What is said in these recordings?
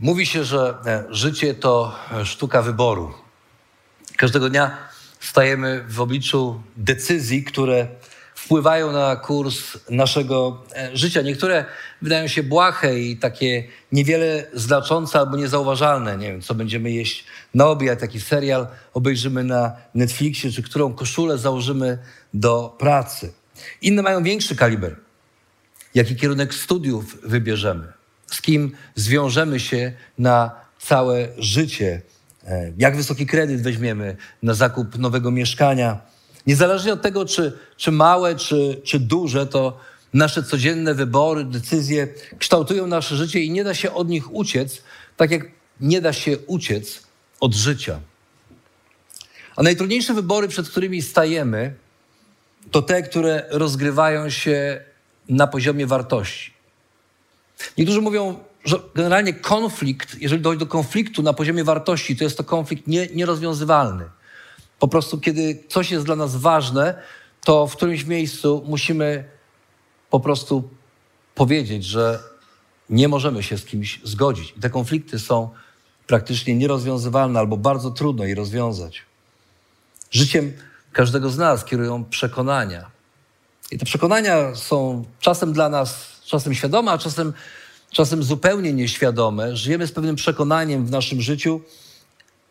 Mówi się, że e, życie to e, sztuka wyboru. Każdego dnia stajemy w obliczu decyzji, które wpływają na kurs naszego e, życia. Niektóre wydają się błahe i takie niewiele znaczące albo niezauważalne. Nie wiem, co będziemy jeść na obiad, jaki serial obejrzymy na Netflixie, czy którą koszulę założymy do pracy. Inne mają większy kaliber. Jaki kierunek studiów wybierzemy? Z kim zwiążemy się na całe życie? E, jak wysoki kredyt weźmiemy na zakup nowego mieszkania? Niezależnie od tego, czy, czy małe, czy, czy duże, to nasze codzienne wybory, decyzje kształtują nasze życie i nie da się od nich uciec, tak jak nie da się uciec od życia. A najtrudniejsze wybory, przed którymi stajemy, to te, które rozgrywają się na poziomie wartości. Niektórzy mówią, że generalnie konflikt, jeżeli dojdzie do konfliktu na poziomie wartości, to jest to konflikt nie, nierozwiązywalny. Po prostu, kiedy coś jest dla nas ważne, to w którymś miejscu musimy po prostu powiedzieć, że nie możemy się z kimś zgodzić. I te konflikty są praktycznie nierozwiązywalne albo bardzo trudno je rozwiązać. Życiem każdego z nas kierują przekonania. I te przekonania są czasem dla nas, czasem świadome, a czasem, czasem zupełnie nieświadome. Żyjemy z pewnym przekonaniem w naszym życiu,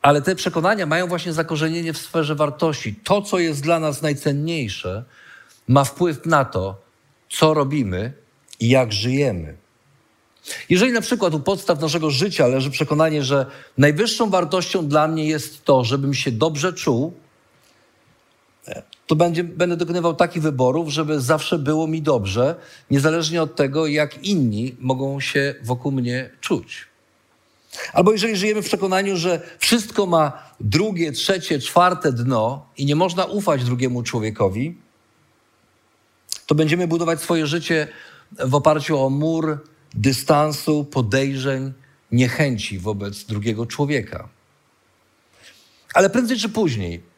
ale te przekonania mają właśnie zakorzenienie w sferze wartości. To, co jest dla nas najcenniejsze, ma wpływ na to, co robimy i jak żyjemy. Jeżeli na przykład u podstaw naszego życia leży przekonanie, że najwyższą wartością dla mnie jest to, żebym się dobrze czuł, to będzie, będę dokonywał takich wyborów, żeby zawsze było mi dobrze, niezależnie od tego, jak inni mogą się wokół mnie czuć. Albo jeżeli żyjemy w przekonaniu, że wszystko ma drugie, trzecie, czwarte dno i nie można ufać drugiemu człowiekowi, to będziemy budować swoje życie w oparciu o mur dystansu, podejrzeń, niechęci wobec drugiego człowieka. Ale prędzej czy później,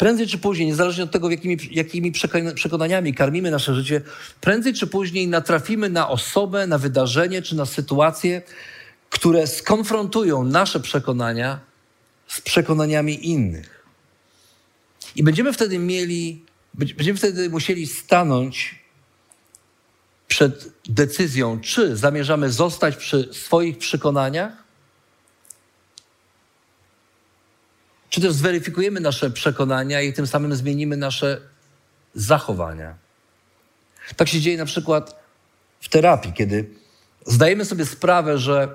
prędzej czy później, niezależnie od tego, jakimi, jakimi przekonaniami karmimy nasze życie, prędzej czy później natrafimy na osobę, na wydarzenie czy na sytuację, które skonfrontują nasze przekonania z przekonaniami innych. I będziemy wtedy mieli, będziemy wtedy musieli stanąć przed decyzją, czy zamierzamy zostać przy swoich przekonaniach, czy też zweryfikujemy nasze przekonania i tym samym zmienimy nasze zachowania. Tak się dzieje na przykład w terapii, kiedy zdajemy sobie sprawę, że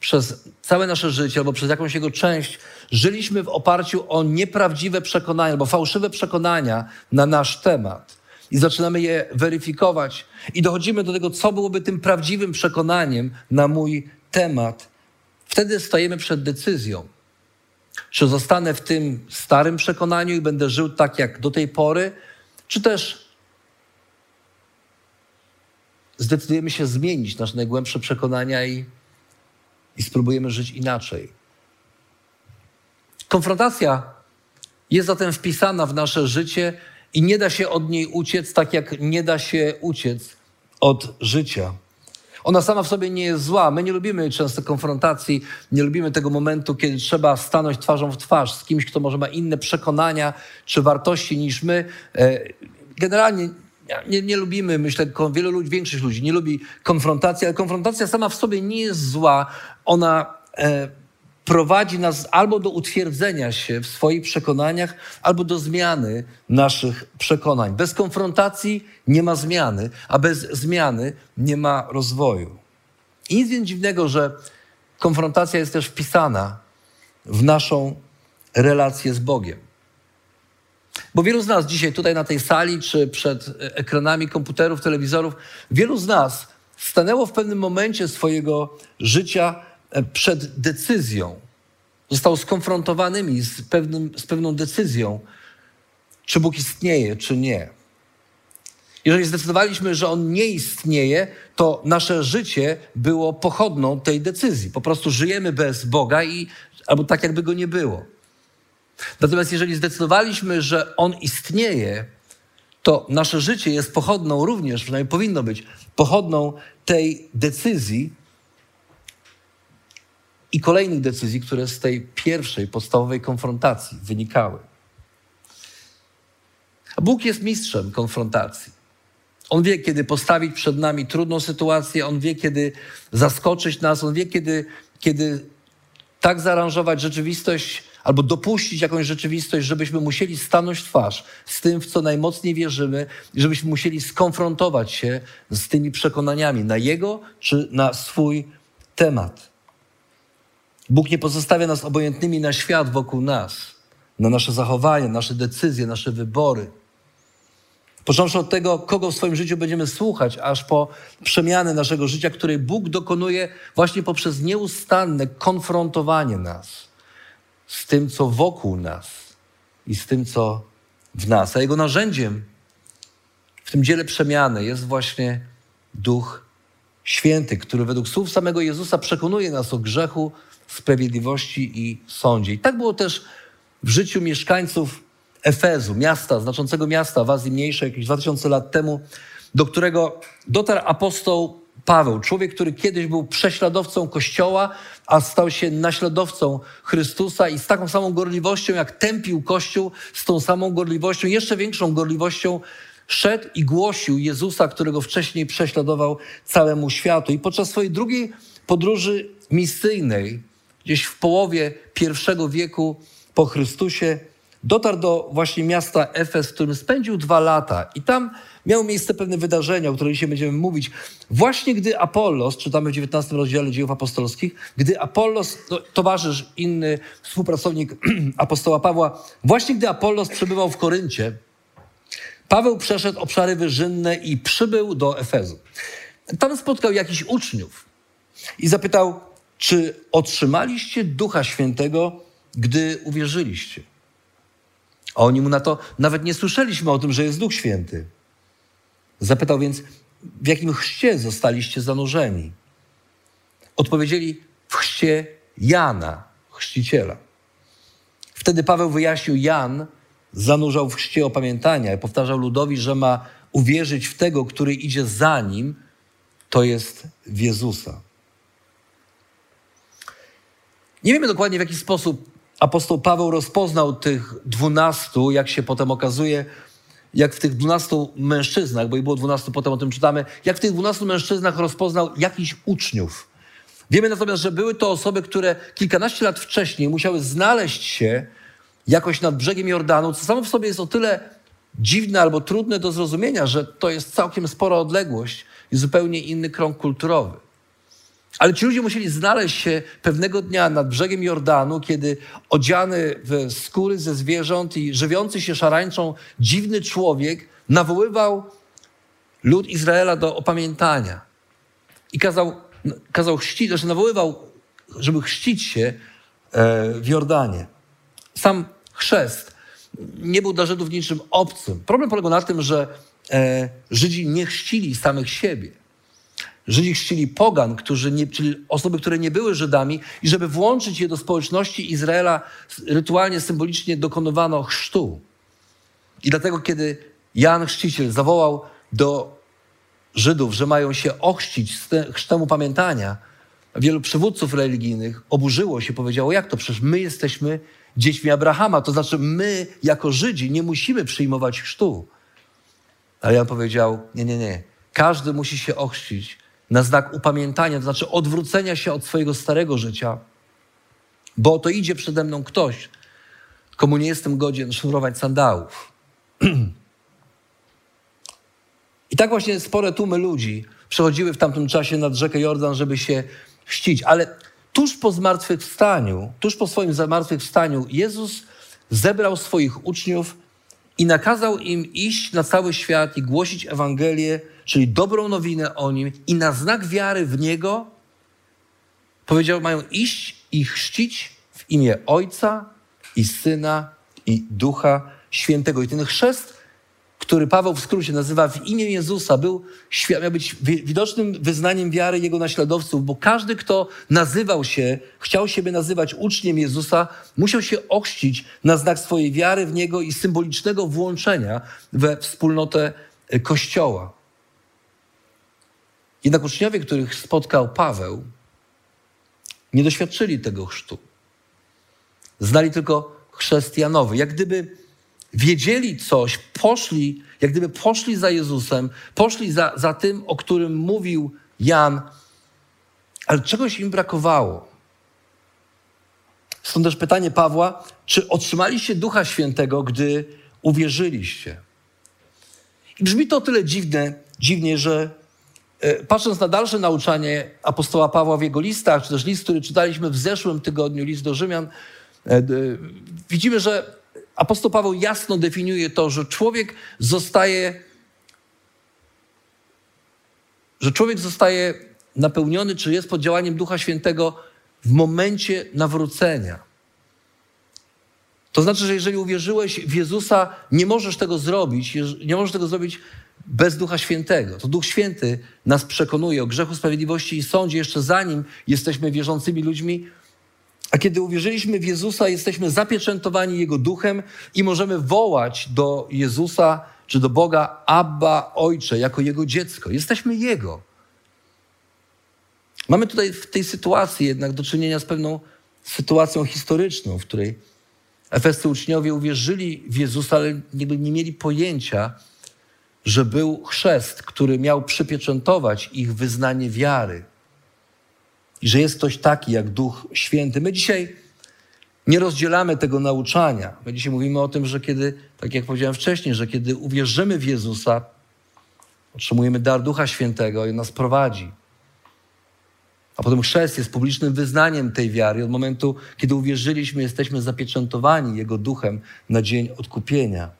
przez całe nasze życie albo przez jakąś jego część żyliśmy w oparciu o nieprawdziwe przekonania albo fałszywe przekonania na nasz temat. I zaczynamy je weryfikować, i dochodzimy do tego, co byłoby tym prawdziwym przekonaniem na mój temat. Wtedy stajemy przed decyzją. Czy zostanę w tym starym przekonaniu i będę żył tak jak do tej pory, czy też zdecydujemy się zmienić nasze najgłębsze przekonania i i spróbujemy żyć inaczej. Konfrontacja jest zatem wpisana w nasze życie i nie da się od niej uciec, tak jak nie da się uciec od życia. Ona sama w sobie nie jest zła. My nie lubimy często konfrontacji, nie lubimy tego momentu, kiedy trzeba stanąć twarzą w twarz z kimś, kto może ma inne przekonania czy wartości niż my. E, generalnie nie, nie, lubimy, myślę, wielu ludzi, większość ludzi nie lubi konfrontacji, ale konfrontacja sama w sobie nie jest zła. Ona e, prowadzi nas albo do utwierdzenia się w swoich przekonaniach, albo do zmiany naszych przekonań. Bez konfrontacji nie ma zmiany, a bez zmiany nie ma rozwoju. I nic więc dziwnego, że konfrontacja jest też wpisana w naszą relację z Bogiem. Bo wielu z nas dzisiaj tutaj na tej sali, czy przed ekranami komputerów, telewizorów, wielu z nas stanęło w pewnym momencie swojego życia przed decyzją. Zostało skonfrontowanymi z, pewnym, z pewną decyzją, czy Bóg istnieje, czy nie. Jeżeli zdecydowaliśmy, że On nie istnieje, to nasze życie było pochodną tej decyzji. Po prostu żyjemy bez Boga i albo tak, jakby go nie było. Natomiast jeżeli zdecydowaliśmy, że On istnieje, to nasze życie jest pochodną również, przynajmniej powinno być, pochodną tej decyzji i kolejnych decyzji, które z tej pierwszej, podstawowej konfrontacji wynikały. A Bóg jest mistrzem konfrontacji. On wie, kiedy postawić przed nami trudną sytuację, on wie, kiedy zaskoczyć nas, on wie, kiedy, kiedy tak zaaranżować rzeczywistość albo dopuścić jakąś rzeczywistość, żebyśmy musieli stanąć twarz z tym, w co najmocniej wierzymy, i żebyśmy musieli skonfrontować się z tymi przekonaniami na Jego czy na swój temat. Bóg nie pozostawia nas obojętnymi na świat wokół nas, na nasze zachowania, nasze decyzje, nasze wybory. Począwszy od tego, kogo w swoim życiu będziemy słuchać, aż po przemianę naszego życia, której Bóg dokonuje właśnie poprzez nieustanne konfrontowanie nas z tym, co wokół nas i z tym, co w nas. A Jego narzędziem w tym dziele przemiany jest właśnie Duch Święty, który według słów samego Jezusa przekonuje nas o grzechu, sprawiedliwości i sądzie. I tak było też w życiu mieszkańców Efezu, miasta, znaczącego miasta w Azji Mniejszej, jakieś 2000 lat temu, do którego dotarł apostoł Paweł, człowiek, który kiedyś był prześladowcą Kościoła, a stał się naśladowcą Chrystusa i z taką samą gorliwością, jak tępił Kościół, z tą samą gorliwością, jeszcze większą gorliwością szedł i głosił Jezusa, którego wcześniej prześladował całemu światu. I podczas swojej drugiej podróży misyjnej, gdzieś w połowie pierwszego wieku po Chrystusie, dotarł do właśnie miasta Efes, w którym spędził dwa lata. I tam miało miejsce pewne wydarzenia, o których dzisiaj będziemy mówić. Właśnie gdy Apollos, czytamy w 19 rozdziale dziejów apostolskich, gdy Apollos, no, towarzysz, inny współpracownik apostoła Pawła, właśnie gdy Apollos przebywał w Koryncie, Paweł przeszedł obszary wyżynne i przybył do Efezu. Tam spotkał jakichś uczniów i zapytał, czy otrzymaliście Ducha Świętego, gdy uwierzyliście? A oni mu na to, nawet nie słyszeliśmy o tym, że jest Duch Święty. Zapytał więc, w jakim chrzcie zostaliście zanurzeni? Odpowiedzieli, w chrzcie Jana, chrzciciela. Wtedy Paweł wyjaśnił, Jan zanurzał w chrzcie opamiętania i powtarzał ludowi, że ma uwierzyć w tego, który idzie za nim, to jest w Jezusa. Nie wiemy dokładnie, w jaki sposób apostoł Paweł rozpoznał tych dwunastu, jak się potem okazuje, jak w tych dwunastu mężczyznach, bo i było dwunastu, potem o tym czytamy, jak w tych dwunastu mężczyznach rozpoznał jakichś uczniów. Wiemy natomiast, że były to osoby, które kilkanaście lat wcześniej musiały znaleźć się jakoś nad brzegiem Jordanu, co samo w sobie jest o tyle dziwne albo trudne do zrozumienia, że to jest całkiem spora odległość i zupełnie inny krąg kulturowy. Ale ci ludzie musieli znaleźć się pewnego dnia nad brzegiem Jordanu, kiedy odziany w skóry ze zwierząt i żywiący się szarańczą dziwny człowiek nawoływał lud Izraela do opamiętania. I kazał, kazał chrzcić, znaczy nawoływał, żeby chrzcić się e, w Jordanie. Sam chrzest nie był dla Żydów niczym obcym. Problem polegał na tym, że e, Żydzi nie chrzcili samych siebie. Żydzi chrzcili pogan, którzy nie, czyli osoby, które nie były Żydami, i żeby włączyć je do społeczności Izraela, rytualnie, symbolicznie dokonywano chrztu. I dlatego, kiedy Jan Chrzciciel zawołał do Żydów, że mają się ochrzcić z chrztem upamiętania, wielu przywódców religijnych oburzyło się, powiedziało, jak to? Przecież my jesteśmy dziećmi Abrahama, to znaczy my, jako Żydzi, nie musimy przyjmować chrztu. Ale Jan powiedział, nie, nie, nie. Każdy musi się ochrzcić na znak upamiętania, to znaczy odwrócenia się od swojego starego życia, bo to idzie przede mną ktoś, komu nie jestem godzien sznurować sandałów. I tak właśnie spore tłumy ludzi przechodziły w tamtym czasie nad rzekę Jordan, żeby się chrzcić. Ale tuż po zmartwychwstaniu, tuż po swoim zmartwychwstaniu, Jezus zebrał swoich uczniów i nakazał im iść na cały świat i głosić Ewangelię, czyli dobrą nowinę o nim, i na znak wiary w niego powiedział, mają iść i chrzcić w imię Ojca i Syna i Ducha Świętego. I ten chrzest, który Paweł w skrócie nazywa w imię Jezusa, był, miał być widocznym wyznaniem wiary jego naśladowców, bo każdy, kto nazywał się, chciał siebie nazywać uczniem Jezusa, musiał się ochrzcić na znak swojej wiary w niego i symbolicznego włączenia we wspólnotę Kościoła. Jednak uczniowie, których spotkał Paweł, nie doświadczyli tego chrztu. Znali tylko chrześcijanowy. Jak gdyby wiedzieli coś, poszli, jak gdyby poszli za Jezusem, poszli za, za tym, o którym mówił Jan, ale czegoś im brakowało. Stąd też pytanie Pawła, czy otrzymaliście Ducha Świętego, gdy uwierzyliście? I brzmi to o tyle dziwne, dziwnie, że e, patrząc na dalsze nauczanie apostoła Pawła w jego listach, czy też list, który czytaliśmy w zeszłym tygodniu, list do Rzymian, e, widzimy, że apostoł Paweł jasno definiuje to, że człowiek zostaje, że człowiek zostaje napełniony, czy jest pod działaniem Ducha Świętego w momencie nawrócenia. To znaczy, że jeżeli uwierzyłeś w Jezusa, nie możesz tego zrobić, nie możesz tego zrobić bez Ducha Świętego. To Duch Święty nas przekonuje o grzechu, sprawiedliwości i sądzie jeszcze zanim jesteśmy wierzącymi ludźmi, a kiedy uwierzyliśmy w Jezusa, jesteśmy zapieczętowani Jego duchem i możemy wołać do Jezusa czy do Boga Abba, Ojcze, jako Jego dziecko. Jesteśmy Jego. Mamy tutaj w tej sytuacji jednak do czynienia z pewną sytuacją historyczną, w której efescy uczniowie uwierzyli w Jezusa, ale nie mieli pojęcia, że był chrzest, który miał przypieczętować ich wyznanie wiary i że jest ktoś taki jak Duch Święty. My dzisiaj nie rozdzielamy tego nauczania. My dzisiaj mówimy o tym, że kiedy, tak jak powiedziałem wcześniej, że kiedy uwierzymy w Jezusa, otrzymujemy dar Ducha Świętego i nas prowadzi. A potem chrzest jest publicznym wyznaniem tej wiary. Od momentu, kiedy uwierzyliśmy, jesteśmy zapieczętowani Jego duchem na dzień odkupienia.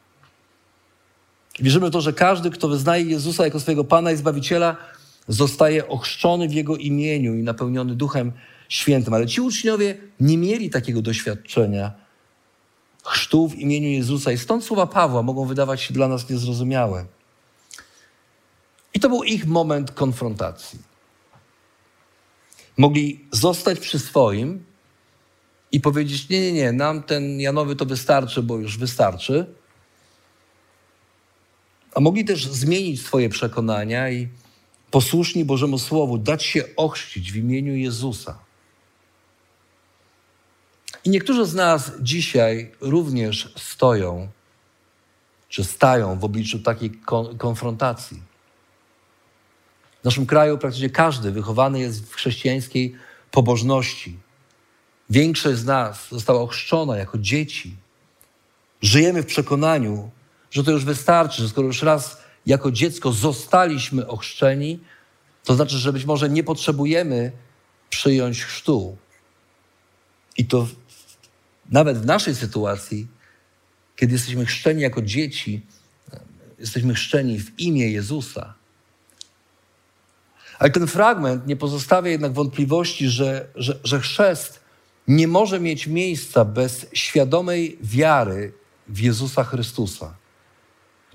Wierzymy w to, że każdy, kto wyznaje Jezusa jako swojego Pana i Zbawiciela, zostaje ochrzczony w Jego imieniu i napełniony Duchem Świętym. Ale ci uczniowie nie mieli takiego doświadczenia chrztu w imieniu Jezusa i stąd słowa Pawła mogą wydawać się dla nas niezrozumiałe. I to był ich moment konfrontacji. Mogli zostać przy swoim i powiedzieć: Nie, nie, nie, nam ten Janowy to wystarczy, bo już wystarczy. A mogli też zmienić swoje przekonania i posłuszni Bożemu Słowu, dać się ochrzcić w imieniu Jezusa. I niektórzy z nas dzisiaj również stoją, czy stają w obliczu takiej kon konfrontacji. W naszym kraju praktycznie każdy wychowany jest w chrześcijańskiej pobożności. Większość z nas została ochrzczona jako dzieci. Żyjemy w przekonaniu, że to już wystarczy, że skoro już raz jako dziecko zostaliśmy ochrzczeni, to znaczy, że być może nie potrzebujemy przyjąć chrztu. I to nawet w naszej sytuacji, kiedy jesteśmy chrzczeni jako dzieci, jesteśmy chrzczeni w imię Jezusa. Ale ten fragment nie pozostawia jednak wątpliwości, że, że, że chrzest nie może mieć miejsca bez świadomej wiary w Jezusa Chrystusa.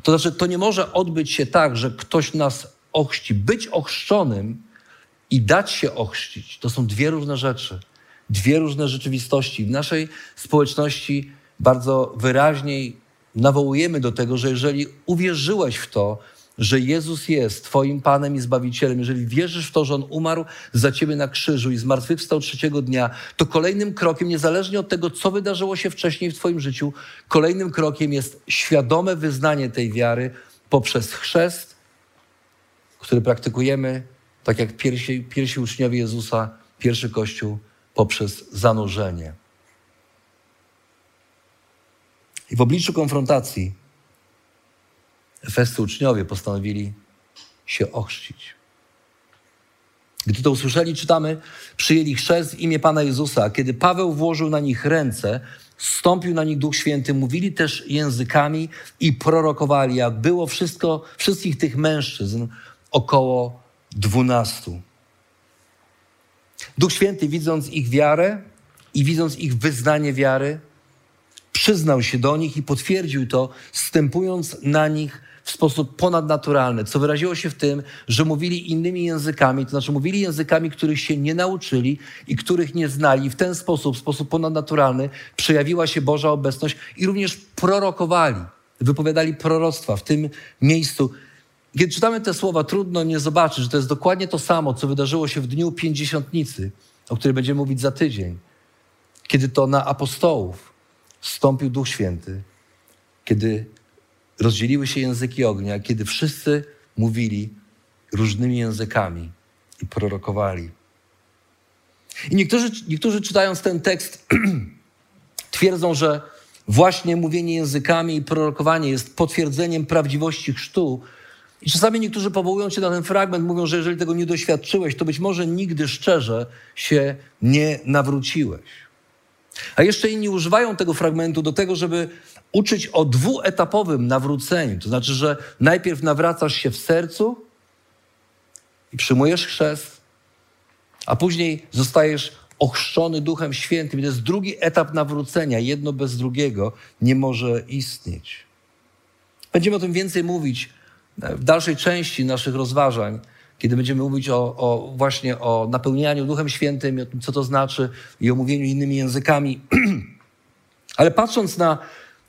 To znaczy, to nie może odbyć się tak, że ktoś nas ochrzci. Być ochrzczonym i dać się ochrzcić to są dwie różne rzeczy, dwie różne rzeczywistości. W naszej społeczności bardzo wyraźniej nawołujemy do tego, że jeżeli uwierzyłeś w to, że Jezus jest Twoim Panem i Zbawicielem, jeżeli wierzysz w to, że On umarł za Ciebie na krzyżu i zmartwychwstał trzeciego dnia, to kolejnym krokiem, niezależnie od tego, co wydarzyło się wcześniej w Twoim życiu, kolejnym krokiem jest świadome wyznanie tej wiary poprzez chrzest, który praktykujemy, tak jak pierwsi, pierwsi uczniowie Jezusa, pierwszy Kościół, poprzez zanurzenie. I w obliczu konfrontacji efescy uczniowie postanowili się ochrzcić. Gdy to usłyszeli, czytamy, przyjęli chrzest w imię Pana Jezusa. Kiedy Paweł włożył na nich ręce, stąpił na nich Duch Święty, mówili też językami i prorokowali, a było wszystko, wszystkich tych mężczyzn około dwunastu. Duch Święty, widząc ich wiarę i widząc ich wyznanie wiary, przyznał się do nich i potwierdził to, stępując na nich w sposób ponadnaturalny, co wyraziło się w tym, że mówili innymi językami, to znaczy mówili językami, których się nie nauczyli i których nie znali. W ten sposób, w sposób ponadnaturalny, przejawiła się Boża obecność i również prorokowali, wypowiadali proroctwa w tym miejscu. Kiedy czytamy te słowa, trudno nie zobaczyć, że to jest dokładnie to samo, co wydarzyło się w dniu pięćdziesiątnicy, o której będziemy mówić za tydzień, kiedy to na apostołów wstąpił Duch Święty, kiedy rozdzieliły się języki ognia, kiedy wszyscy mówili różnymi językami i prorokowali. I niektórzy, niektórzy czytając ten tekst twierdzą, że właśnie mówienie językami i prorokowanie jest potwierdzeniem prawdziwości chrztu. I czasami niektórzy powołują się na ten fragment, mówią, że jeżeli tego nie doświadczyłeś, to być może nigdy szczerze się nie nawróciłeś. A jeszcze inni używają tego fragmentu do tego, żeby uczyć o dwuetapowym nawróceniu. To znaczy, że najpierw nawracasz się w sercu i przyjmujesz chrzest, a później zostajesz ochrzczony Duchem Świętym. To jest drugi etap nawrócenia. Jedno bez drugiego nie może istnieć. Będziemy o tym więcej mówić w dalszej części naszych rozważań, kiedy będziemy mówić o, o właśnie o napełnianiu Duchem Świętym, o tym, co to znaczy i o mówieniu innymi językami. Ale patrząc na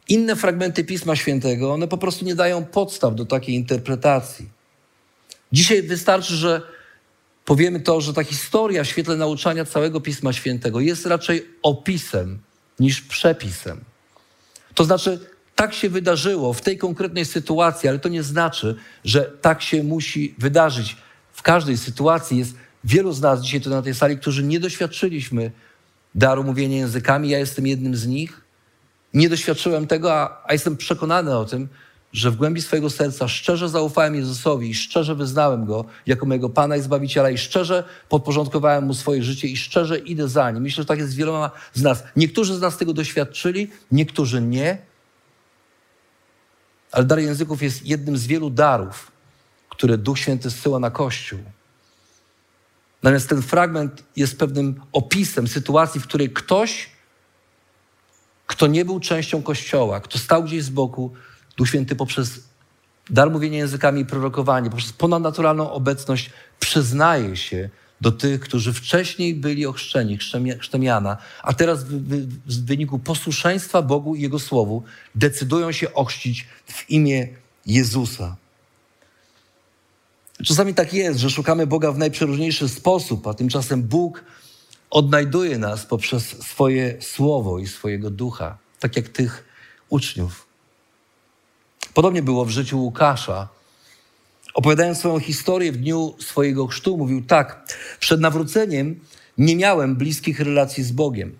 inne fragmenty Pisma Świętego, one po prostu nie dają podstaw do takiej interpretacji. Dzisiaj wystarczy, że powiemy to, że ta historia w świetle nauczania całego Pisma Świętego jest raczej opisem niż przepisem. To znaczy, tak się wydarzyło w tej konkretnej sytuacji, ale to nie znaczy, że tak się musi wydarzyć. W każdej sytuacji jest wielu z nas dzisiaj tu na tej sali, którzy nie doświadczyliśmy daru mówienia językami. Ja jestem jednym z nich. Nie doświadczyłem tego, a, a jestem przekonany o tym, że w głębi swojego serca szczerze zaufałem Jezusowi i szczerze wyznałem Go jako mojego Pana i Zbawiciela i szczerze podporządkowałem Mu swoje życie i szczerze idę za Nim. Myślę, że tak jest z wieloma z nas. Niektórzy z nas tego doświadczyli, niektórzy nie. Ale dar języków jest jednym z wielu darów, które Duch Święty zsyła na Kościół. Natomiast ten fragment jest pewnym opisem sytuacji, w której ktoś kto nie był częścią Kościoła, kto stał gdzieś z boku, Duch Święty poprzez dar mówienia językami i prorokowanie, poprzez ponadnaturalną obecność przyznaje się do tych, którzy wcześniej byli ochrzczeni chrztem Jana, a teraz w, w wyniku posłuszeństwa Bogu i Jego Słowu decydują się ochrzcić w imię Jezusa. Czasami tak jest, że szukamy Boga w najprzeróżniejszy sposób, a tymczasem Bóg odnajduje nas poprzez swoje słowo i swojego ducha, tak jak tych uczniów. Podobnie było w życiu Łukasza. Opowiadając swoją historię w dniu swojego chrztu, mówił tak: Przed nawróceniem nie miałem bliskich relacji z Bogiem.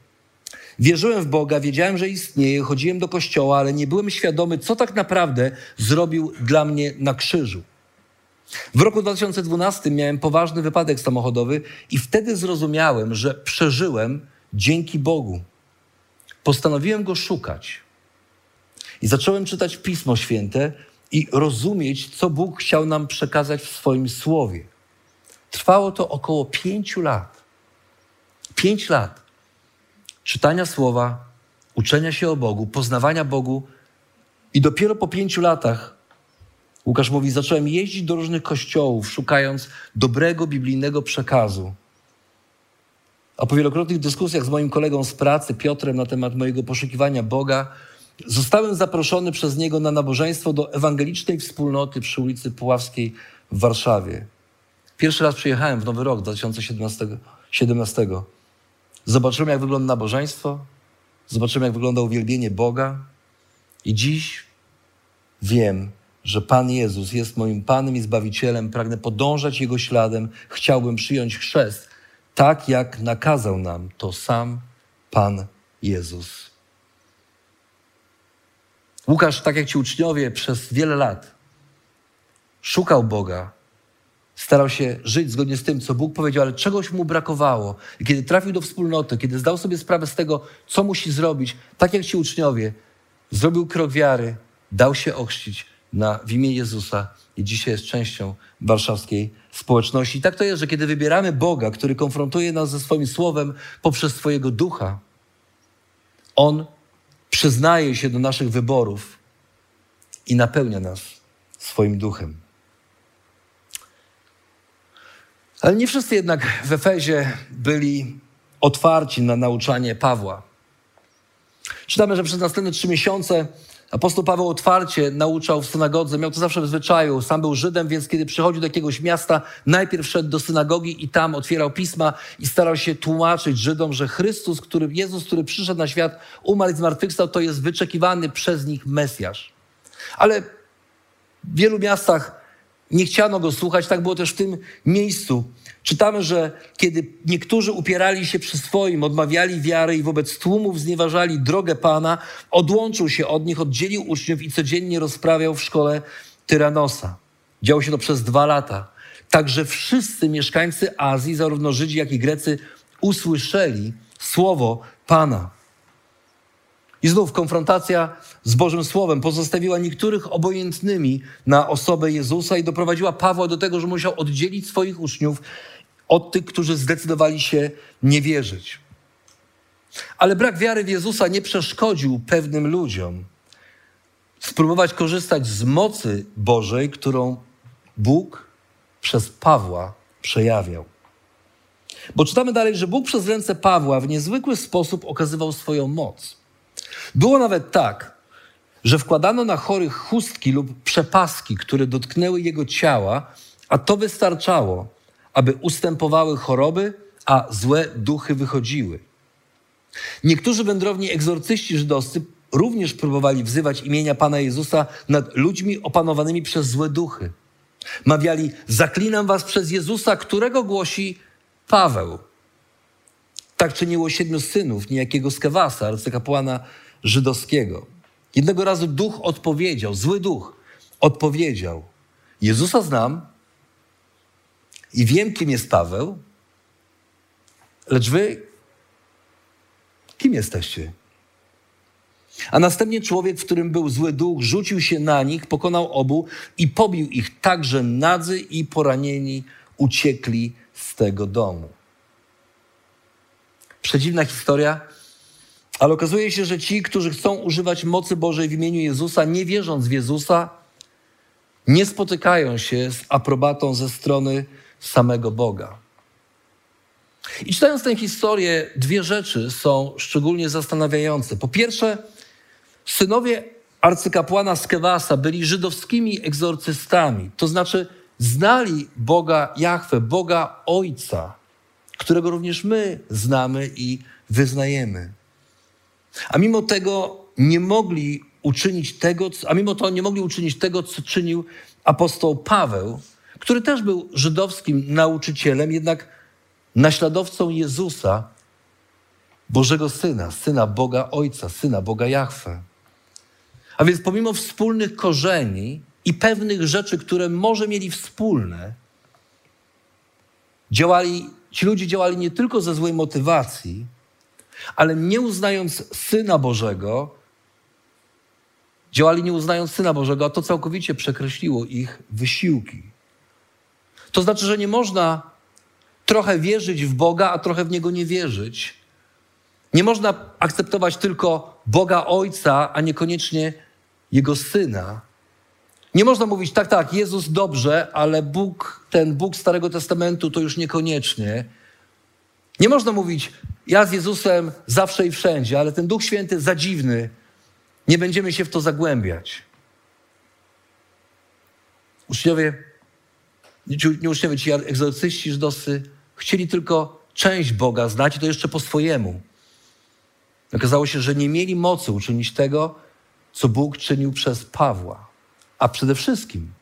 Wierzyłem w Boga, wiedziałem, że istnieje, chodziłem do kościoła, ale nie byłem świadomy, co tak naprawdę zrobił dla mnie na krzyżu. W roku 2012 miałem poważny wypadek samochodowy i wtedy zrozumiałem, że przeżyłem dzięki Bogu. Postanowiłem go szukać. I zacząłem czytać Pismo Święte i rozumieć, co Bóg chciał nam przekazać w swoim słowie. Trwało to około pięciu lat. Pięć lat czytania słowa, uczenia się o Bogu, poznawania Bogu, i dopiero po pięciu latach Łukasz mówi: Zacząłem jeździć do różnych kościołów, szukając dobrego biblijnego przekazu. A po wielokrotnych dyskusjach z moim kolegą z pracy, Piotrem, na temat mojego poszukiwania Boga, zostałem zaproszony przez niego na nabożeństwo do ewangelicznej wspólnoty przy ulicy Puławskiej w Warszawie. Pierwszy raz przyjechałem w Nowy Rok 2017. Zobaczyłem, jak wygląda nabożeństwo, zobaczyłem, jak wygląda uwielbienie Boga, i dziś wiem, że Pan Jezus jest moim Panem i Zbawicielem, pragnę podążać Jego śladem, chciałbym przyjąć chrzest, tak jak nakazał nam to sam Pan Jezus. Łukasz, tak jak ci uczniowie, przez wiele lat szukał Boga starał się żyć zgodnie z tym, co Bóg powiedział, ale czegoś mu brakowało. I kiedy trafił do wspólnoty, kiedy zdał sobie sprawę z tego, co musi zrobić, tak jak ci uczniowie, zrobił krok wiary, dał się ochrzcić na, w imię Jezusa i dzisiaj jest częścią warszawskiej społeczności. I tak to jest, że kiedy wybieramy Boga, który konfrontuje nas ze swoim słowem poprzez swojego ducha, On przyznaje się do naszych wyborów i napełnia nas swoim duchem. Ale nie wszyscy jednak w Efezie byli otwarci na nauczanie Pawła. Czytamy, że przez następne trzy miesiące apostoł Paweł otwarcie nauczał w synagodze, miał to zawsze w zwyczaju. Sam był Żydem, więc kiedy przychodził do jakiegoś miasta, najpierw szedł do synagogi i tam otwierał pisma i starał się tłumaczyć Żydom, że Chrystus, który, Jezus, który przyszedł na świat, umarł i zmartwychwstał, to jest wyczekiwany przez nich Mesjasz. Ale w wielu miastach nie chciano go słuchać, tak było też w tym miejscu. Czytamy, że kiedy niektórzy upierali się przy swoim, odmawiali wiary i wobec tłumów znieważali drogę Pana, odłączył się od nich, oddzielił uczniów i codziennie rozprawiał w szkole Tyranosa. Działo się to przez dwa lata. Także wszyscy mieszkańcy Azji, zarówno Żydzi, jak i Grecy, usłyszeli słowo Pana. I znów konfrontacja z Bożym Słowem pozostawiła niektórych obojętnymi na osobę Jezusa i doprowadziła Pawła do tego, że musiał oddzielić swoich uczniów od tych, którzy zdecydowali się nie wierzyć. Ale brak wiary w Jezusa nie przeszkodził pewnym ludziom spróbować korzystać z mocy Bożej, którą Bóg przez Pawła przejawiał. Bo czytamy dalej, że Bóg przez ręce Pawła w niezwykły sposób okazywał swoją moc. Było nawet tak, że wkładano na chorych chustki lub przepaski, które dotknęły jego ciała, a to wystarczało, aby ustępowały choroby, a złe duchy wychodziły. Niektórzy wędrowni egzorcyści żydowscy również próbowali wzywać imienia Pana Jezusa nad ludźmi opanowanymi przez złe duchy. Mawiali: Zaklinam was przez Jezusa, którego głosi Paweł. Tak czyniło siedmiu synów niejakiego Skewasa, arcykapłana żydowskiego. Jednego razu duch odpowiedział, zły duch odpowiedział: Jezusa znam i wiem, kim jest Paweł, lecz wy kim jesteście? A następnie człowiek, w którym był zły duch, rzucił się na nich, pokonał obu i pobił ich tak, że nadzy i poranieni uciekli z tego domu. Przedziwna historia, ale okazuje się, że ci, którzy chcą używać mocy Bożej w imieniu Jezusa, nie wierząc w Jezusa, nie spotykają się z aprobatą ze strony samego Boga. I czytając tę historię, dwie rzeczy są szczególnie zastanawiające. Po pierwsze, synowie arcykapłana Skewasa byli żydowskimi egzorcystami, to znaczy znali Boga Jahwe, Boga Ojca, którego również my znamy i wyznajemy. A mimo tego nie mogli uczynić tego, a mimo to nie mogli uczynić tego, co czynił apostoł Paweł, który też był żydowskim nauczycielem, jednak naśladowcą Jezusa, Bożego Syna, Syna Boga Ojca, Syna Boga Jahwe. A więc pomimo wspólnych korzeni i pewnych rzeczy, które może mieli wspólne, działali, ci ludzie działali nie tylko ze złej motywacji, ale nie uznając Syna Bożego, działali nie uznając Syna Bożego, a to całkowicie przekreśliło ich wysiłki. To znaczy, że nie można trochę wierzyć w Boga, a trochę w Niego nie wierzyć. Nie można akceptować tylko Boga Ojca, a niekoniecznie Jego Syna. Nie można mówić, tak, tak, Jezus dobrze, ale Bóg, ten Bóg Starego Testamentu to już niekoniecznie. Nie można mówić, ja z Jezusem zawsze i wszędzie, ale ten Duch Święty za dziwny. Nie będziemy się w to zagłębiać. Uczniowie, nie uczniowie, ci egzorcyści żydowscy chcieli tylko część Boga znać i to jeszcze po swojemu. Okazało się, że nie mieli mocy uczynić tego, co Bóg czynił przez Pawła. A przede wszystkim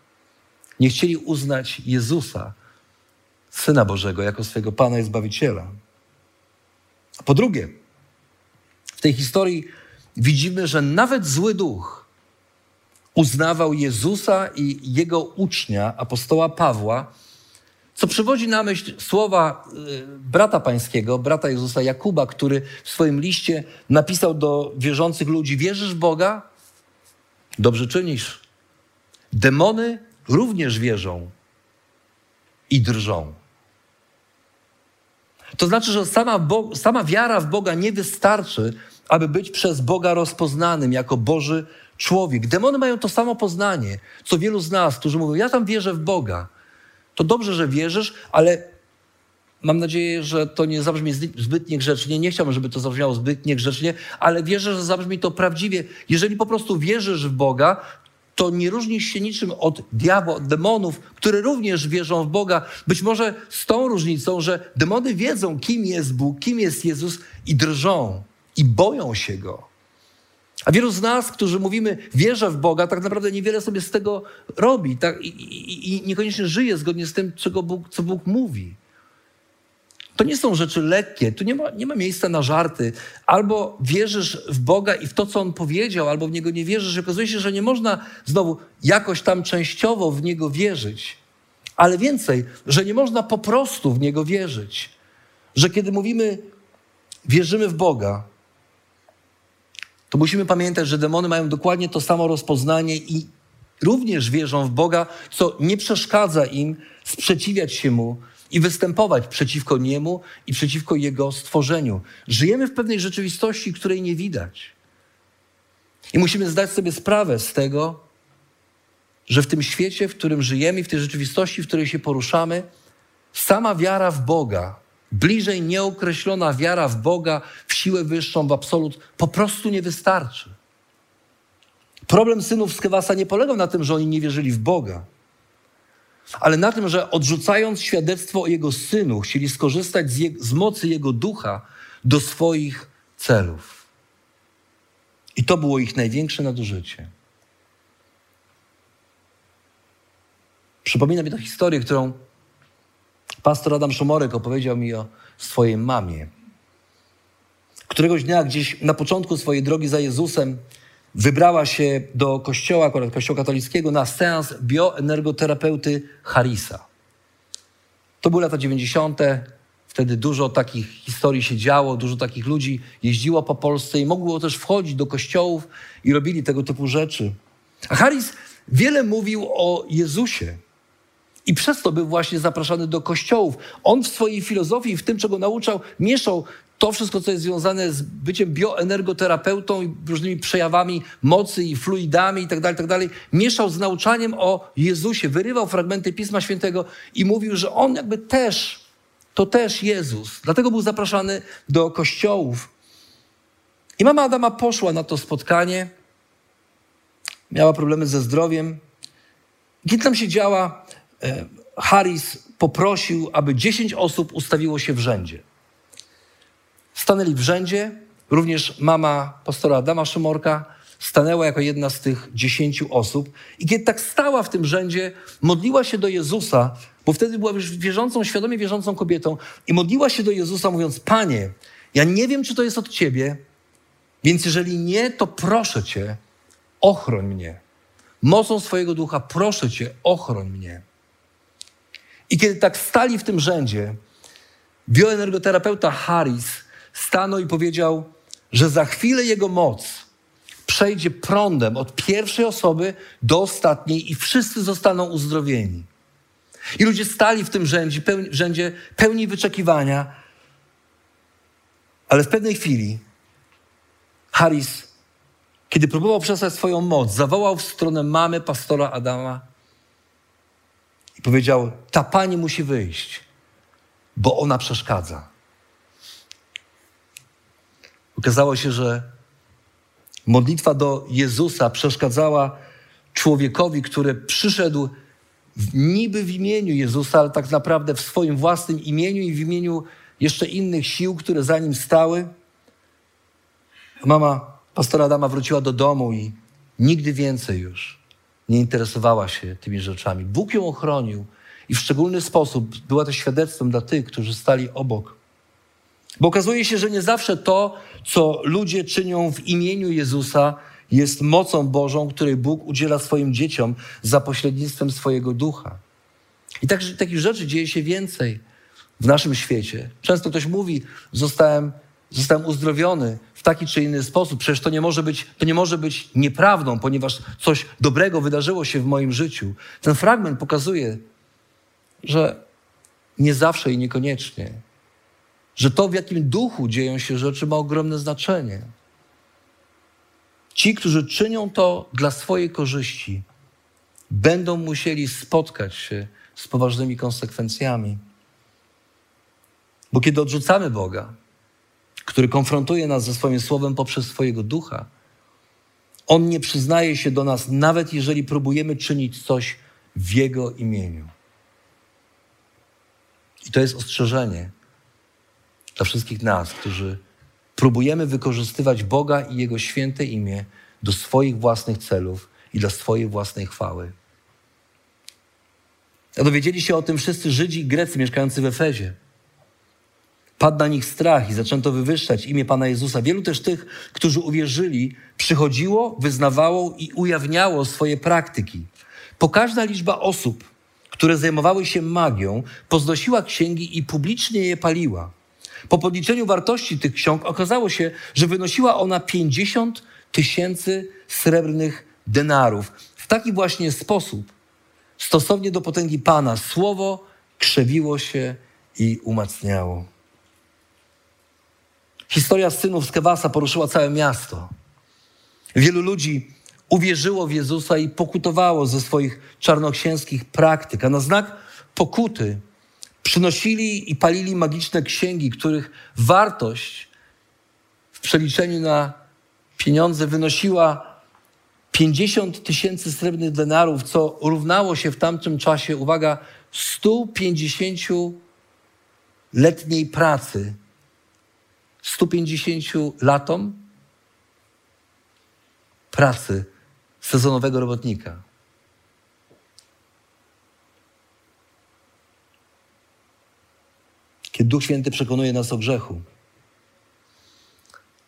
nie chcieli uznać Jezusa, Syna Bożego, jako swojego Pana i Zbawiciela. Po drugie, w tej historii widzimy, że nawet zły duch uznawał Jezusa i jego ucznia, apostoła Pawła, Co przywodzi na myśl słowa y, brata pańskiego, brata Jezusa Jakuba, który w swoim liście napisał do wierzących ludzi: Wierzysz w Boga? Dobrze czynisz. Demony również wierzą i drżą. To znaczy, że sama, Bo sama wiara w Boga nie wystarczy, aby być przez Boga rozpoznanym jako Boży człowiek. Demony mają to samo poznanie, co wielu z nas, którzy mówią: Ja tam wierzę w Boga. To dobrze, że wierzysz, ale mam nadzieję, że to nie zabrzmi zbyt niegrzecznie. Nie chciałbym, żeby to zabrzmiało zbyt niegrzecznie, ale wierzę, że zabrzmi to prawdziwie. Jeżeli po prostu wierzysz w Boga, to nie różnisz się niczym od diabła, od demonów, które również wierzą w Boga. Być może z tą różnicą, że demony wiedzą, kim jest Bóg, kim jest Jezus i drżą i boją się Go. A wielu z nas, którzy mówimy, wierzę w Boga, tak naprawdę niewiele sobie z tego robi tak? I, i, i niekoniecznie żyje zgodnie z tym, czego Bóg, co Bóg mówi. To nie są rzeczy lekkie, tu nie ma, nie ma miejsca na żarty. Albo wierzysz w Boga i w to, co On powiedział, albo w Niego nie wierzysz. I okazuje się, że nie można znowu jakoś tam częściowo w Niego wierzyć. Ale więcej, że nie można po prostu w Niego wierzyć. Że kiedy mówimy, wierzymy w Boga, to musimy pamiętać, że demony mają dokładnie to samo rozpoznanie i również wierzą w Boga, co nie przeszkadza im sprzeciwiać się Mu i występować przeciwko Niemu i przeciwko Jego stworzeniu. Żyjemy w pewnej rzeczywistości, której nie widać. I musimy zdać sobie sprawę z tego, że w tym świecie, w którym żyjemy, w tej rzeczywistości, w której się poruszamy, sama wiara w Boga bliżej nieokreślona wiara w Boga, w siłę wyższą, w absolut, po prostu nie wystarczy. Problem synów Skewasa nie polegał na tym, że oni nie wierzyli w Boga, ale na tym, że odrzucając świadectwo o jego synu, chcieli skorzystać z, je, z mocy jego ducha do swoich celów. I to było ich największe nadużycie. Przypomina mi tę historię, którą Pastor Adam Szumorek opowiedział mi o swojej mamie. Któregoś dnia gdzieś na początku swojej drogi za Jezusem wybrała się do kościoła, akurat kościoła katolickiego, na seans bioenergoterapeuty Harisa. To były lata 90. Wtedy dużo takich historii się działo, dużo takich ludzi jeździło po Polsce i mogło też wchodzić do kościołów i robili tego typu rzeczy. A Haris wiele mówił o Jezusie. I przez to był właśnie zapraszany do kościołów. On w swojej filozofii, w tym, czego nauczał, mieszał to wszystko, co jest związane z byciem bioenergoterapeutą i różnymi przejawami mocy i fluidami itd., tak itd., tak mieszał z nauczaniem o Jezusie, wyrywał fragmenty Pisma Świętego i mówił, że on jakby też, to też Jezus. Dlatego był zapraszany do kościołów. I mama Adama poszła na to spotkanie. Miała problemy ze zdrowiem. Kiedy tam siedziała, E, Harris poprosił, aby 10 osób ustawiło się w rzędzie. Stanęli w rzędzie, również mama pastora Adama Szymorka stanęła jako jedna z tych dziesięciu osób. I kiedy tak stała w tym rzędzie, modliła się do Jezusa, bo wtedy była już wierzącą, świadomie wierzącą kobietą, i modliła się do Jezusa, mówiąc: Panie, ja nie wiem, czy to jest od Ciebie, więc jeżeli nie, to proszę Cię, ochroń mnie. Mocą swojego ducha, proszę Cię, ochroń mnie. I kiedy tak stali w tym rzędzie, bioenergoterapeuta Harris stanął i powiedział, że za chwilę jego moc przejdzie prądem od pierwszej osoby do ostatniej i wszyscy zostaną uzdrowieni. I ludzie stali w tym rzędzie, pełni, rzędzie pełni wyczekiwania, ale w pewnej chwili Harris, kiedy próbował przestać swoją moc, zawołał w stronę mamy pastora Adama i powiedział: Ta pani musi wyjść, bo ona przeszkadza. Okazało się, że modlitwa do Jezusa przeszkadzała człowiekowi, który przyszedł niby w imieniu Jezusa, ale tak naprawdę w swoim własnym imieniu i w imieniu jeszcze innych sił, które za nim stały. Mama pastora Adama wróciła do domu i nigdy więcej już nie interesowała się tymi rzeczami. Bóg ją ochronił i w szczególny sposób była to świadectwem dla tych, którzy stali obok. Bo okazuje się, że nie zawsze to, co ludzie czynią w imieniu Jezusa, jest mocą Bożą, której Bóg udziela swoim dzieciom za pośrednictwem swojego ducha. I tak, takich rzeczy dzieje się więcej w naszym świecie. Często ktoś mówi, zostałem, zostałem uzdrowiony w taki czy inny sposób. Przecież to nie, może być, to nie może być nieprawdą, ponieważ coś dobrego wydarzyło się w moim życiu. Ten fragment pokazuje, że nie zawsze i niekoniecznie. Że to, w jakim duchu dzieją się rzeczy, ma ogromne znaczenie. Ci, którzy czynią to dla swojej korzyści, będą musieli spotkać się z poważnymi konsekwencjami. Bo kiedy odrzucamy Boga, który konfrontuje nas ze swoim słowem poprzez swojego ducha, on nie przyznaje się do nas, nawet jeżeli próbujemy czynić coś w Jego imieniu. I to jest ostrzeżenie dla wszystkich nas, którzy próbujemy wykorzystywać Boga i Jego święte imię do swoich własnych celów i dla swojej własnej chwały. A dowiedzieli się o tym wszyscy Żydzi i Grecy mieszkający w Efezie. Padł na nich strach i zaczęto wywyższać imię Pana Jezusa. Wielu też tych, którzy uwierzyli, przychodziło, wyznawało i ujawniało swoje praktyki. Pokaźna liczba osób, które zajmowały się magią, poznosiła księgi i publicznie je paliła. Po podliczeniu wartości tych ksiąg okazało się, że wynosiła ona 50 tysięcy srebrnych denarów. W taki właśnie sposób, stosownie do potęgi Pana, słowo krzewiło się i umacniało. Historia synów z Kewasa poruszyła całe miasto. Wielu ludzi uwierzyło w Jezusa i pokutowało ze swoich czarnoksięskich praktyk, a na znak pokuty przynosili i palili magiczne księgi, których wartość w przeliczeniu na pieniądze wynosiła 50 tysięcy srebrnych denarów, co równało się w tamtym czasie, uwaga, 150 letniej pracy 150 latom pracy sezonowego robotnika. Kiedy Duch Święty przekonuje nas o grzechu,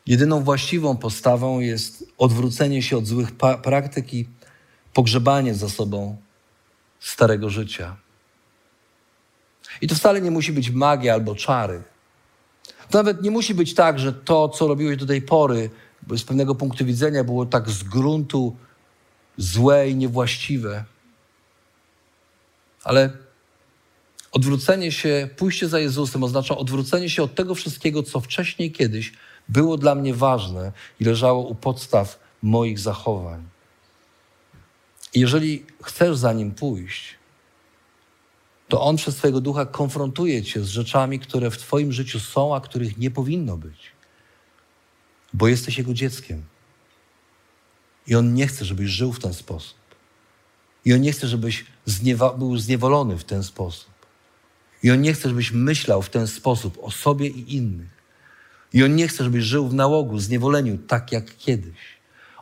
jedyną właściwą postawą jest odwrócenie się od złych praktyk i pogrzebanie za sobą starego życia. I to wcale nie musi być magia albo czary. To nawet nie musi być tak, że to, co robiłeś do tej pory, z pewnego punktu widzenia było tak z gruntu złe i niewłaściwe. Ale odwrócenie się, pójście za Jezusem oznacza odwrócenie się od tego wszystkiego, co wcześniej kiedyś było dla mnie ważne i leżało u podstaw moich zachowań. Jeżeli chcesz za nim pójść, to On przez swojego ducha konfrontuje cię z rzeczami, które w Twoim życiu są, a których nie powinno być. Bo jesteś Jego dzieckiem. I On nie chce, żebyś żył w ten sposób. I On nie chce, żebyś zniewa- był zniewolony w ten sposób. I On nie chce, żebyś myślał w ten sposób o sobie i innych. I On nie chce, żebyś żył w nałogu, zniewoleniu, tak jak kiedyś.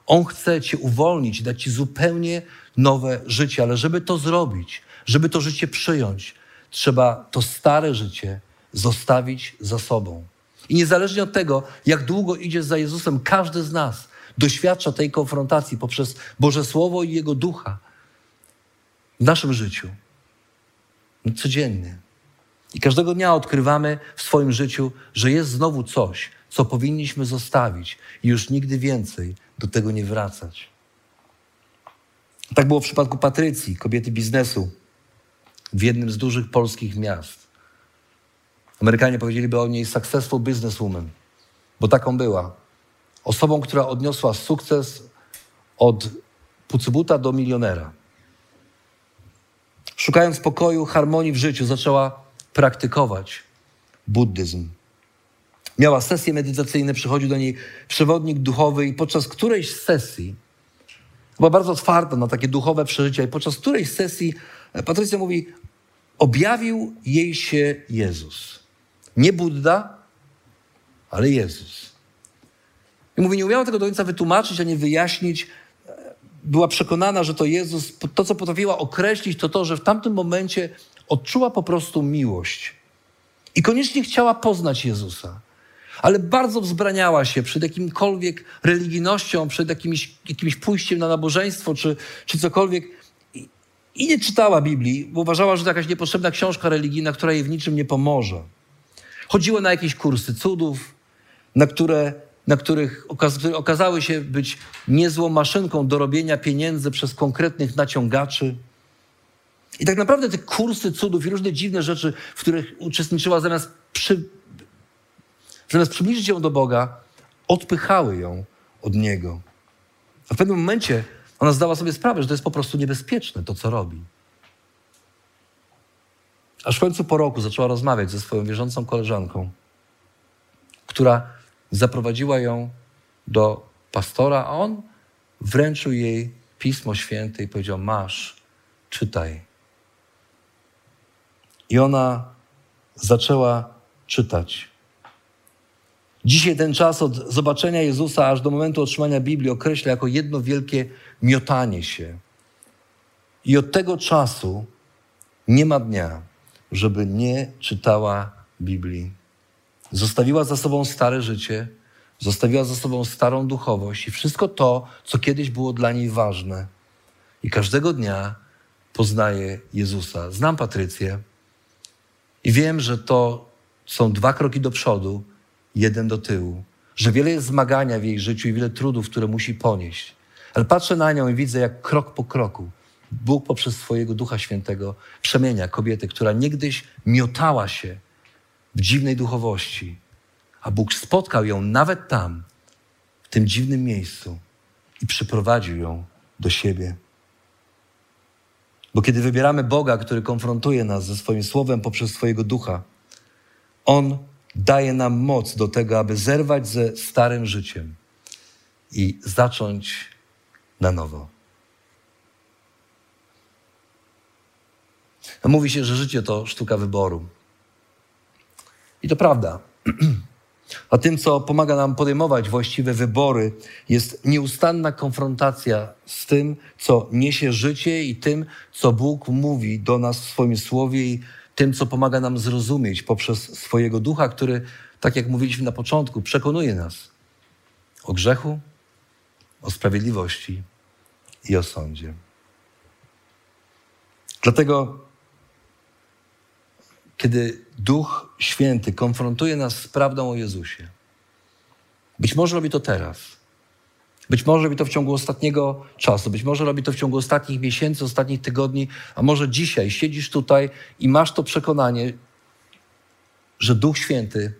On chce Cię uwolnić, dać Ci zupełnie nowe życie, ale żeby to zrobić, żeby to życie przyjąć, trzeba to stare życie zostawić za sobą. I niezależnie od tego, jak długo idzie za Jezusem, każdy z nas doświadcza tej konfrontacji poprzez Boże Słowo i Jego Ducha w naszym życiu. Codziennie. I każdego dnia odkrywamy w swoim życiu, że jest znowu coś, co powinniśmy zostawić i już nigdy więcej do tego nie wracać. Tak było w przypadku Patrycji, kobiety biznesu, w jednym z dużych polskich miast. Amerykanie powiedzieliby o niej successful businesswoman, bo taką była. Osobą, która odniosła sukces od pucybuta do milionera. Szukając pokoju, harmonii w życiu, zaczęła praktykować buddyzm. Miała sesje medytacyjne, przychodził do niej przewodnik duchowy i podczas którejś sesji, była bardzo otwarta na takie duchowe przeżycia i podczas którejś sesji Patrycja mówi, objawił jej się Jezus. Nie Buddha, ale Jezus. I mówi, nie umiała tego do końca wytłumaczyć, ani wyjaśnić. Była przekonana, że to Jezus, to co potrafiła określić, to to, że w tamtym momencie odczuła po prostu miłość. I koniecznie chciała poznać Jezusa. Ale bardzo wzbraniała się przed jakimkolwiek religijnością, przed jakimś, jakimś pójściem na nabożeństwo czy, czy cokolwiek. i nie czytała Biblii, bo uważała, że to jakaś niepotrzebna książka religijna, która jej w niczym nie pomoże. Chodziła na jakieś kursy cudów, na, które, na których okazały się być niezłą maszynką do robienia pieniędzy przez konkretnych naciągaczy. I tak naprawdę te kursy cudów i różne dziwne rzeczy, w których uczestniczyła, zamiast, przy, zamiast przybliżyć ją do Boga, odpychały ją od Niego. A w pewnym momencie ona zdała sobie sprawę, że to jest po prostu niebezpieczne, to co robi. Aż w końcu po roku zaczęła rozmawiać ze swoją wierzącą koleżanką, która zaprowadziła ją do pastora, a on wręczył jej Pismo Święte i powiedział: Masz, czytaj. I ona zaczęła czytać. Dzisiaj ten czas od zobaczenia Jezusa aż do momentu otrzymania Biblii określa jako jedno wielkie miotanie się. I od tego czasu nie ma dnia, żeby nie czytała Biblii. Zostawiła za sobą stare życie, zostawiła za sobą starą duchowość i wszystko to, co kiedyś było dla niej ważne. I każdego dnia poznaje Jezusa. Znam Patrycję i wiem, że to są dwa kroki do przodu, jeden do tyłu. Że wiele jest zmagania w jej życiu i wiele trudów, które musi ponieść. Ale patrzę na nią i widzę, jak krok po kroku Bóg poprzez swojego Ducha Świętego przemienia kobietę, która niegdyś miotała się w dziwnej duchowości, a Bóg spotkał ją nawet tam, w tym dziwnym miejscu i przyprowadził ją do siebie. Bo kiedy wybieramy Boga, który konfrontuje nas ze swoim słowem poprzez swojego ducha, On daje nam moc do tego, aby zerwać ze starym życiem i zacząć na nowo. Mówi się, że życie to sztuka wyboru. I to prawda. A tym, co pomaga nam podejmować właściwe wybory, jest nieustanna konfrontacja z tym, co niesie życie i tym, co Bóg mówi do nas w swoim słowie i tym, co pomaga nam zrozumieć poprzez swojego ducha, który, tak jak mówiliśmy na początku, przekonuje nas o grzechu, o sprawiedliwości i o sądzie. Dlatego kiedy Duch Święty konfrontuje nas z prawdą o Jezusie. Być może robi to teraz. Być może robi to w ciągu ostatniego czasu, być może robi to w ciągu ostatnich miesięcy, ostatnich tygodni, a może dzisiaj siedzisz tutaj i masz to przekonanie, że Duch Święty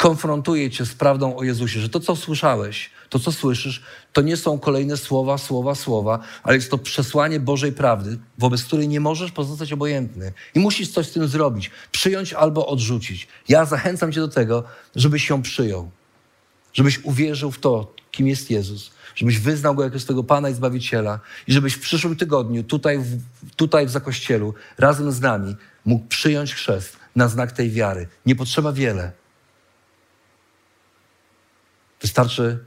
konfrontuje cię z prawdą o Jezusie, że to, co słyszałeś, to, co słyszysz, to nie są kolejne słowa, słowa, słowa, ale jest to przesłanie Bożej prawdy, wobec której nie możesz pozostać obojętny i musisz coś z tym zrobić, przyjąć albo odrzucić. Ja zachęcam cię do tego, żebyś ją przyjął, żebyś uwierzył w to, kim jest Jezus, żebyś wyznał Go jako swojego Pana i Zbawiciela i żebyś w przyszłym tygodniu tutaj w, tutaj w Zakościelu razem z nami mógł przyjąć chrzest na znak tej wiary. Nie potrzeba wiele. Wystarczy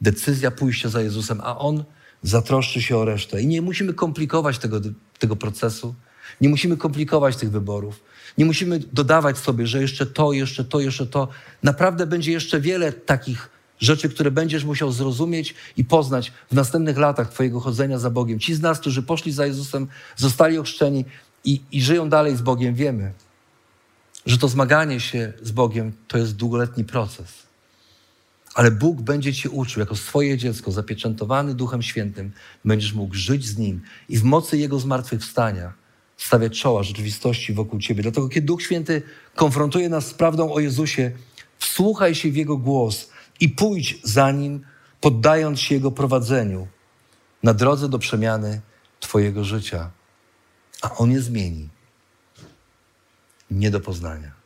decyzja pójścia za Jezusem, a On zatroszczy się o resztę. I nie musimy komplikować tego, tego procesu, nie musimy komplikować tych wyborów, nie musimy dodawać sobie, że jeszcze to, jeszcze to, jeszcze to. Naprawdę będzie jeszcze wiele takich rzeczy, które będziesz musiał zrozumieć i poznać w następnych latach Twojego chodzenia za Bogiem. Ci z nas, którzy poszli za Jezusem, zostali ochrzczeni i, i żyją dalej z Bogiem, wiemy, że to zmaganie się z Bogiem to jest długoletni proces. Ale Bóg będzie cię uczył jako swoje dziecko, zapieczętowany Duchem Świętym, będziesz mógł żyć z Nim i w mocy Jego zmartwychwstania stawiać czoła rzeczywistości wokół ciebie. Dlatego, kiedy Duch Święty konfrontuje nas z prawdą o Jezusie, wsłuchaj się w Jego głos i pójdź za Nim, poddając się Jego prowadzeniu na drodze do przemiany Twojego życia. A On je zmieni. Nie do poznania.